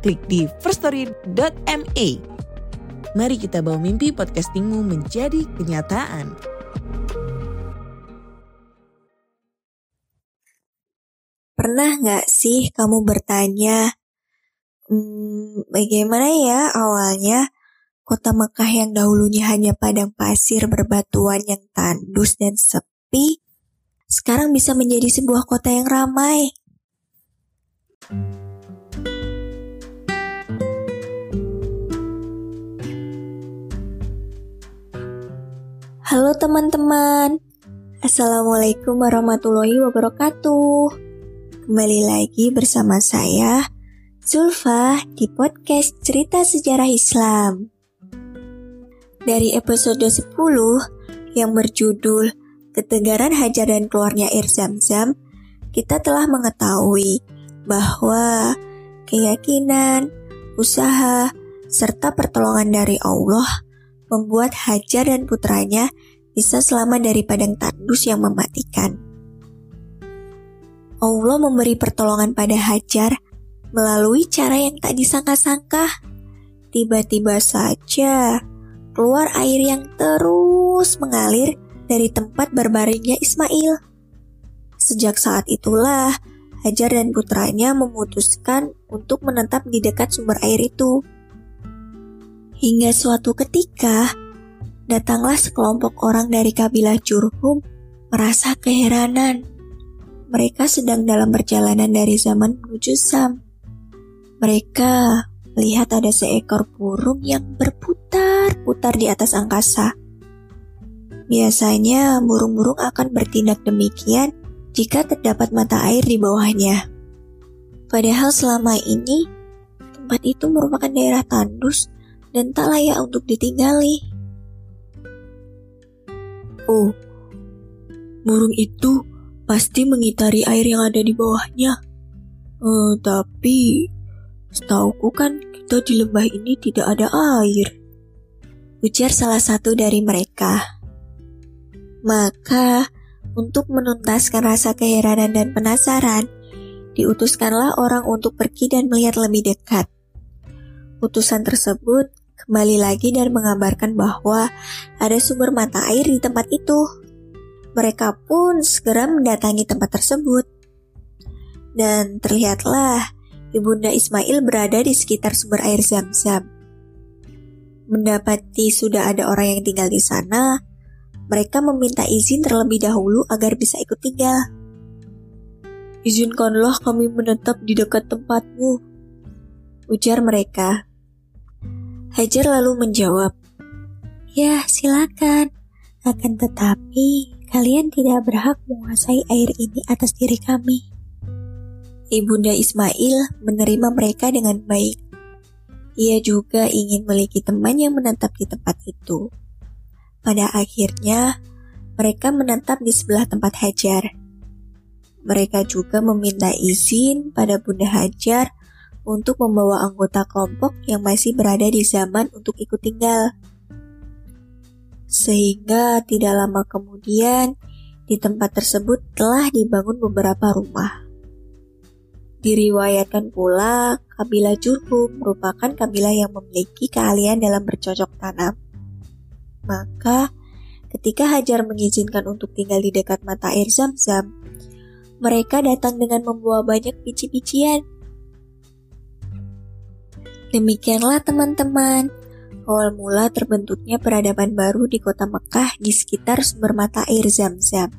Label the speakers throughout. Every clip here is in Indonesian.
Speaker 1: klik di firststory.me. Mari kita bawa mimpi podcastingmu menjadi kenyataan.
Speaker 2: Pernah nggak sih kamu bertanya, hmm, bagaimana ya awalnya kota Mekah yang dahulunya hanya padang pasir berbatuan yang tandus dan sepi, sekarang bisa menjadi sebuah kota yang ramai? Halo teman-teman, Assalamualaikum warahmatullahi wabarakatuh. Kembali lagi bersama saya, Zulfa, di podcast Cerita Sejarah Islam. Dari episode 10 yang berjudul Ketegaran Hajar dan Keluarnya Air Zam-Zam, kita telah mengetahui bahwa keyakinan, usaha, serta pertolongan dari Allah membuat Hajar dan putranya bisa selamat dari padang tandus yang mematikan. Allah memberi pertolongan pada Hajar melalui cara yang tak disangka-sangka. Tiba-tiba saja keluar air yang terus mengalir dari tempat berbaringnya Ismail. Sejak saat itulah Hajar dan putranya memutuskan untuk menetap di dekat sumber air itu. Hingga suatu ketika, datanglah sekelompok orang dari kabilah Jurhum merasa keheranan. Mereka sedang dalam perjalanan dari zaman menuju Sam. Mereka melihat ada seekor burung yang berputar-putar di atas angkasa. Biasanya burung-burung akan bertindak demikian jika terdapat mata air di bawahnya. Padahal selama ini tempat itu merupakan daerah tandus dan tak layak untuk ditinggali.
Speaker 3: Oh, burung itu pasti mengitari air yang ada di bawahnya. Uh, tapi setauku kan kita di lembah ini tidak ada air.
Speaker 2: Ujar salah satu dari mereka. Maka, untuk menuntaskan rasa keheranan dan penasaran, diutuskanlah orang untuk pergi dan melihat lebih dekat. Utusan tersebut kembali lagi dan mengabarkan bahwa ada sumber mata air di tempat itu. Mereka pun segera mendatangi tempat tersebut. Dan terlihatlah Ibunda Ismail berada di sekitar sumber air Zam-Zam. Mendapati sudah ada orang yang tinggal di sana, mereka meminta izin terlebih dahulu agar bisa ikut tinggal.
Speaker 3: Izinkanlah kami menetap di dekat tempatmu,
Speaker 2: ujar mereka. Hajar lalu menjawab, Ya, silakan. Akan tetapi, kalian tidak berhak menguasai air ini atas diri kami. Ibunda Ismail menerima mereka dengan baik. Ia juga ingin memiliki teman yang menetap di tempat itu. Pada akhirnya, mereka menetap di sebelah tempat Hajar. Mereka juga meminta izin pada Bunda Hajar untuk membawa anggota kelompok yang masih berada di zaman untuk ikut tinggal. Sehingga tidak lama kemudian, di tempat tersebut telah dibangun beberapa rumah. Diriwayatkan pula, kabilah Jurhum merupakan kabilah yang memiliki keahlian dalam bercocok tanam. Maka, ketika Hajar mengizinkan untuk tinggal di dekat mata air Zam-Zam, mereka datang dengan membawa banyak biji-bijian Demikianlah teman-teman, awal mula terbentuknya peradaban baru di kota Mekah di sekitar sumber mata air Zam-Zam.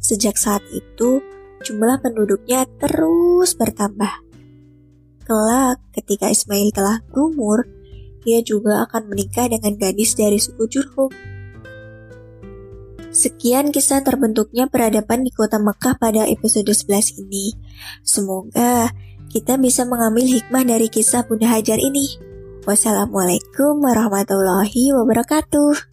Speaker 2: Sejak saat itu, jumlah penduduknya terus bertambah. Kelak, ketika Ismail telah berumur, ia juga akan menikah dengan gadis dari suku Jurhum. Sekian kisah terbentuknya peradaban di kota Mekah pada episode 11 ini. Semoga kita bisa mengambil hikmah dari kisah Bunda Hajar ini. Wassalamualaikum warahmatullahi wabarakatuh.